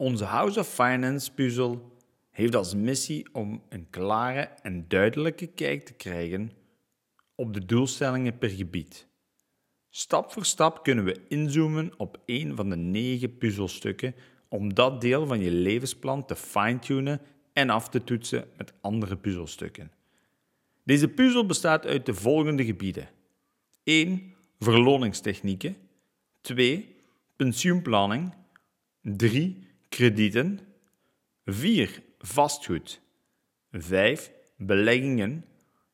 Onze House of Finance puzzel heeft als missie om een klare en duidelijke kijk te krijgen op de doelstellingen per gebied. Stap voor stap kunnen we inzoomen op een van de negen puzzelstukken om dat deel van je levensplan te fine-tunen en af te toetsen met andere puzzelstukken. Deze puzzel bestaat uit de volgende gebieden: 1. Verloningstechnieken. 2. Pensioenplanning. 3. Kredieten. 4. Vastgoed. 5. Beleggingen.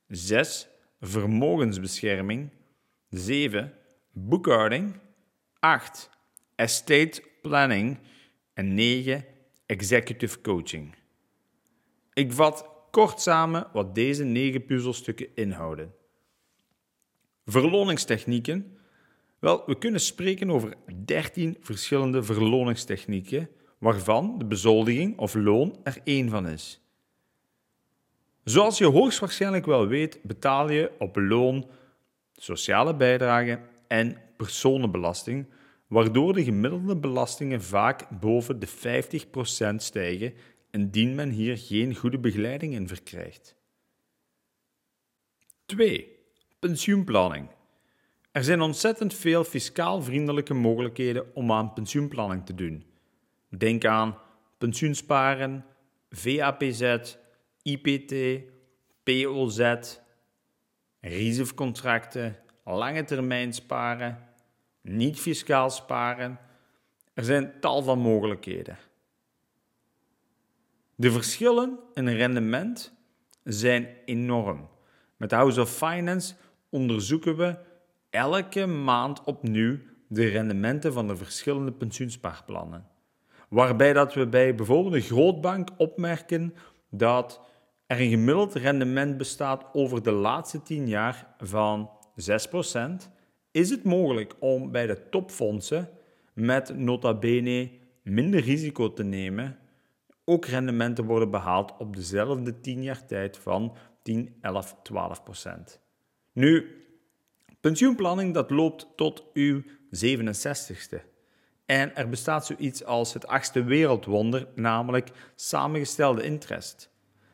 6. Vermogensbescherming. 7. Boekhouding. 8. Estate planning. En 9. Executive coaching. Ik vat kort samen wat deze negen puzzelstukken inhouden. Verloningstechnieken. Wel, we kunnen spreken over 13 verschillende verloningstechnieken, waarvan de bezoldiging of loon er één van is. Zoals je hoogstwaarschijnlijk wel weet, betaal je op loon sociale bijdrage en personenbelasting, waardoor de gemiddelde belastingen vaak boven de 50% stijgen indien men hier geen goede begeleiding in verkrijgt. 2. Pensioenplanning. Er zijn ontzettend veel fiscaal vriendelijke mogelijkheden om aan pensioenplanning te doen. Denk aan pensioensparen, VAPZ, IPT, POZ, reservecontracten, lange termijn sparen, niet fiscaal sparen. Er zijn tal van mogelijkheden. De verschillen in rendement zijn enorm. Met House of Finance onderzoeken we elke maand opnieuw de rendementen van de verschillende pensioenspaarplannen. Waarbij dat we bij bijvoorbeeld een grootbank opmerken dat er een gemiddeld rendement bestaat over de laatste 10 jaar van 6%, is het mogelijk om bij de topfondsen met nota bene minder risico te nemen ook rendementen worden behaald op dezelfde 10 jaar tijd van 10, 11, 12 procent. Nu, pensioenplanning dat loopt tot uw 67ste. En er bestaat zoiets als het achtste wereldwonder, namelijk samengestelde interest.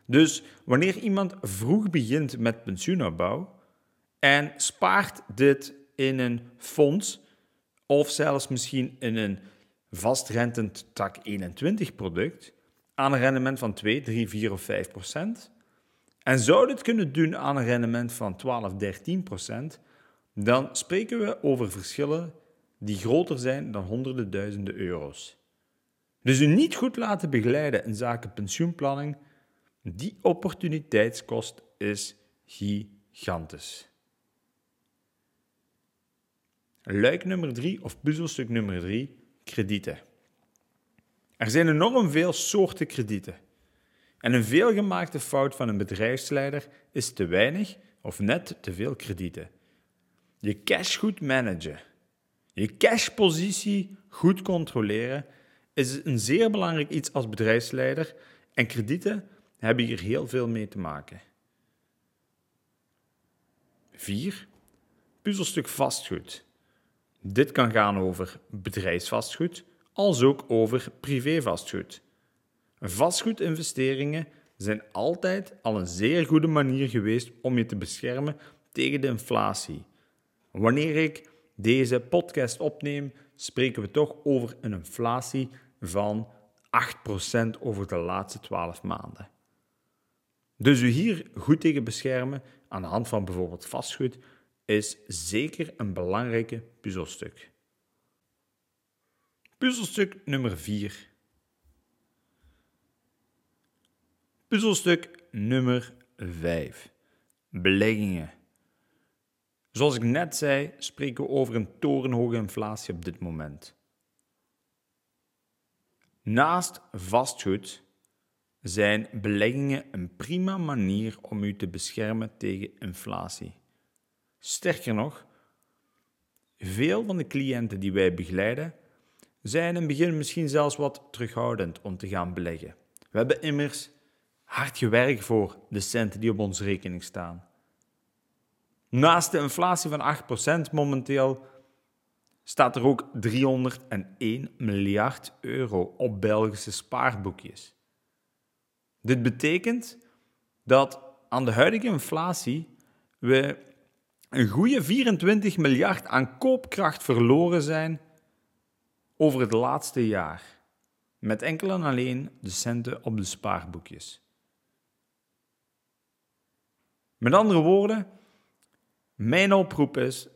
Dus wanneer iemand vroeg begint met pensioenopbouw en spaart dit in een fonds of zelfs misschien in een vastrentend tak 21 product, aan een rendement van 2, 3, 4 of 5 procent en zou dit kunnen doen aan een rendement van 12, 13 procent, dan spreken we over verschillen die groter zijn dan honderden duizenden euro's. Dus u niet goed laten begeleiden in zaken pensioenplanning, die opportuniteitskost is gigantisch. Luik nummer 3 of puzzelstuk nummer 3, kredieten. Er zijn enorm veel soorten kredieten. En een veelgemaakte fout van een bedrijfsleider is te weinig of net te veel kredieten. Je cash goed managen, je cashpositie goed controleren, is een zeer belangrijk iets als bedrijfsleider en kredieten hebben hier heel veel mee te maken. 4. Puzzelstuk vastgoed. Dit kan gaan over bedrijfsvastgoed, als ook over privévastgoed. Vastgoedinvesteringen zijn altijd al een zeer goede manier geweest om je te beschermen tegen de inflatie. Wanneer ik deze podcast opneem, spreken we toch over een inflatie van 8% over de laatste 12 maanden. Dus u hier goed tegen beschermen aan de hand van bijvoorbeeld vastgoed is zeker een belangrijke puzzelstuk. Puzzelstuk nummer 4. Puzzelstuk nummer 5. Beleggingen. Zoals ik net zei, spreken we over een torenhoge inflatie op dit moment. Naast vastgoed zijn beleggingen een prima manier om u te beschermen tegen inflatie. Sterker nog, veel van de cliënten die wij begeleiden zijn in het begin misschien zelfs wat terughoudend om te gaan beleggen. We hebben immers hard gewerkt voor de centen die op onze rekening staan. Naast de inflatie van 8% momenteel staat er ook 301 miljard euro op Belgische spaarboekjes. Dit betekent dat aan de huidige inflatie we een goede 24 miljard aan koopkracht verloren zijn over het laatste jaar. Met enkel en alleen de centen op de spaarboekjes. Met andere woorden, mijn oproep is: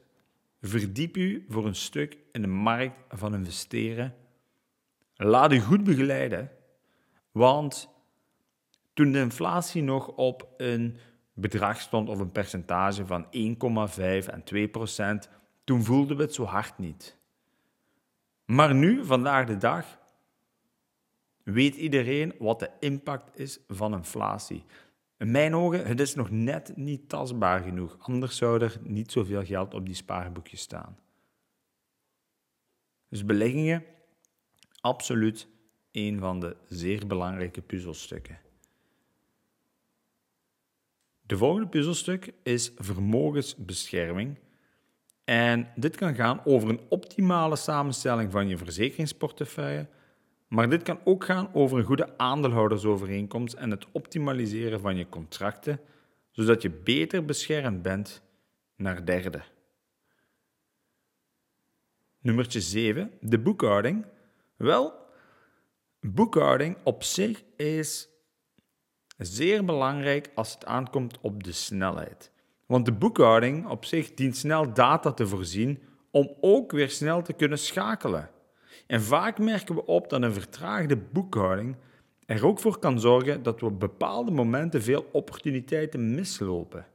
verdiep u voor een stuk in de markt van investeren. Laat u goed begeleiden, want toen de inflatie nog op een bedrag stond of een percentage van 1,5 en 2 procent, toen voelden we het zo hard niet. Maar nu, vandaag de dag, weet iedereen wat de impact is van inflatie. In mijn ogen, het is nog net niet tastbaar genoeg. Anders zou er niet zoveel geld op die spaarboekjes staan. Dus beleggingen, absoluut een van de zeer belangrijke puzzelstukken. De volgende puzzelstuk is vermogensbescherming. En dit kan gaan over een optimale samenstelling van je verzekeringsportefeuille, maar dit kan ook gaan over een goede aandeelhoudersovereenkomst en het optimaliseren van je contracten, zodat je beter beschermd bent naar derde. Nummertje 7, de boekhouding. Wel, boekhouding op zich is zeer belangrijk als het aankomt op de snelheid. Want de boekhouding op zich dient snel data te voorzien om ook weer snel te kunnen schakelen. En vaak merken we op dat een vertraagde boekhouding er ook voor kan zorgen dat we op bepaalde momenten veel opportuniteiten mislopen.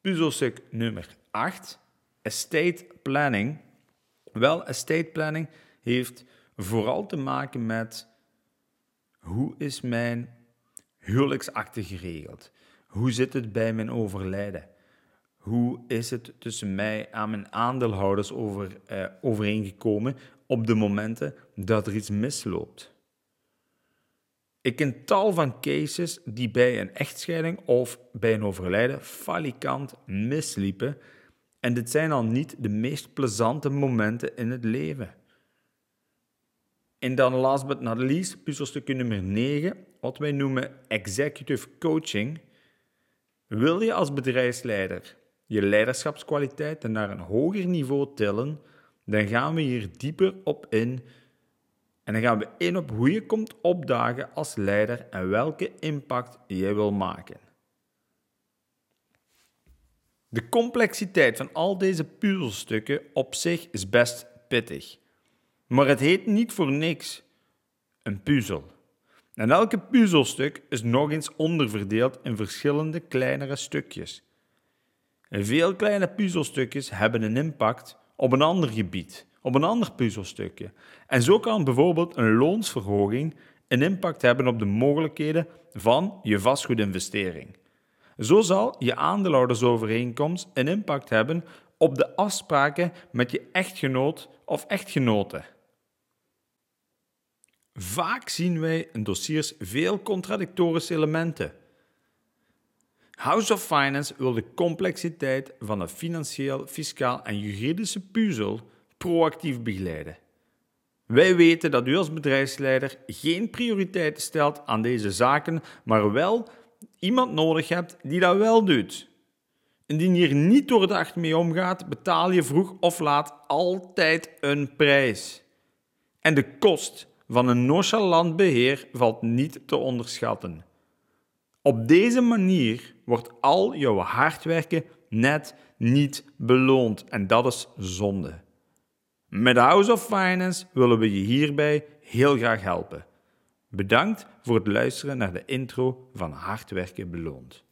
Puzzelstuk nummer 8, estate planning. Wel, estate planning heeft vooral te maken met hoe is mijn huwelijksakte geregeld? Hoe zit het bij mijn overlijden? Hoe is het tussen mij en mijn aandeelhouders over, eh, overeengekomen op de momenten dat er iets misloopt? Ik ken tal van cases die bij een echtscheiding of bij een overlijden falikant misliepen. En dit zijn al niet de meest plezante momenten in het leven. En dan last but not least, puzzelstukje nummer 9, wat wij noemen executive coaching. Wil je als bedrijfsleider je leiderschapskwaliteiten naar een hoger niveau tillen, dan gaan we hier dieper op in. En dan gaan we in op hoe je komt opdagen als leider en welke impact je wil maken. De complexiteit van al deze puzzelstukken op zich is best pittig. Maar het heet niet voor niks een puzzel. En elke puzzelstuk is nog eens onderverdeeld in verschillende kleinere stukjes. Veel kleine puzzelstukjes hebben een impact op een ander gebied, op een ander puzzelstukje. En zo kan bijvoorbeeld een loonsverhoging een impact hebben op de mogelijkheden van je vastgoedinvestering. Zo zal je aandeelhoudersovereenkomst een impact hebben op de afspraken met je echtgenoot of echtgenote. Vaak zien wij in dossiers veel contradictorische elementen. House of Finance wil de complexiteit van een financieel, fiscaal en juridische puzzel proactief begeleiden. Wij weten dat u als bedrijfsleider geen prioriteiten stelt aan deze zaken, maar wel iemand nodig hebt die dat wel doet. Indien je er niet door de acht mee omgaat, betaal je vroeg of laat altijd een prijs. En de kost van een nonchalant beheer valt niet te onderschatten. Op deze manier wordt al jouw hard werken net niet beloond en dat is zonde. Met House of Finance willen we je hierbij heel graag helpen. Bedankt voor het luisteren naar de intro van Hard werken beloond.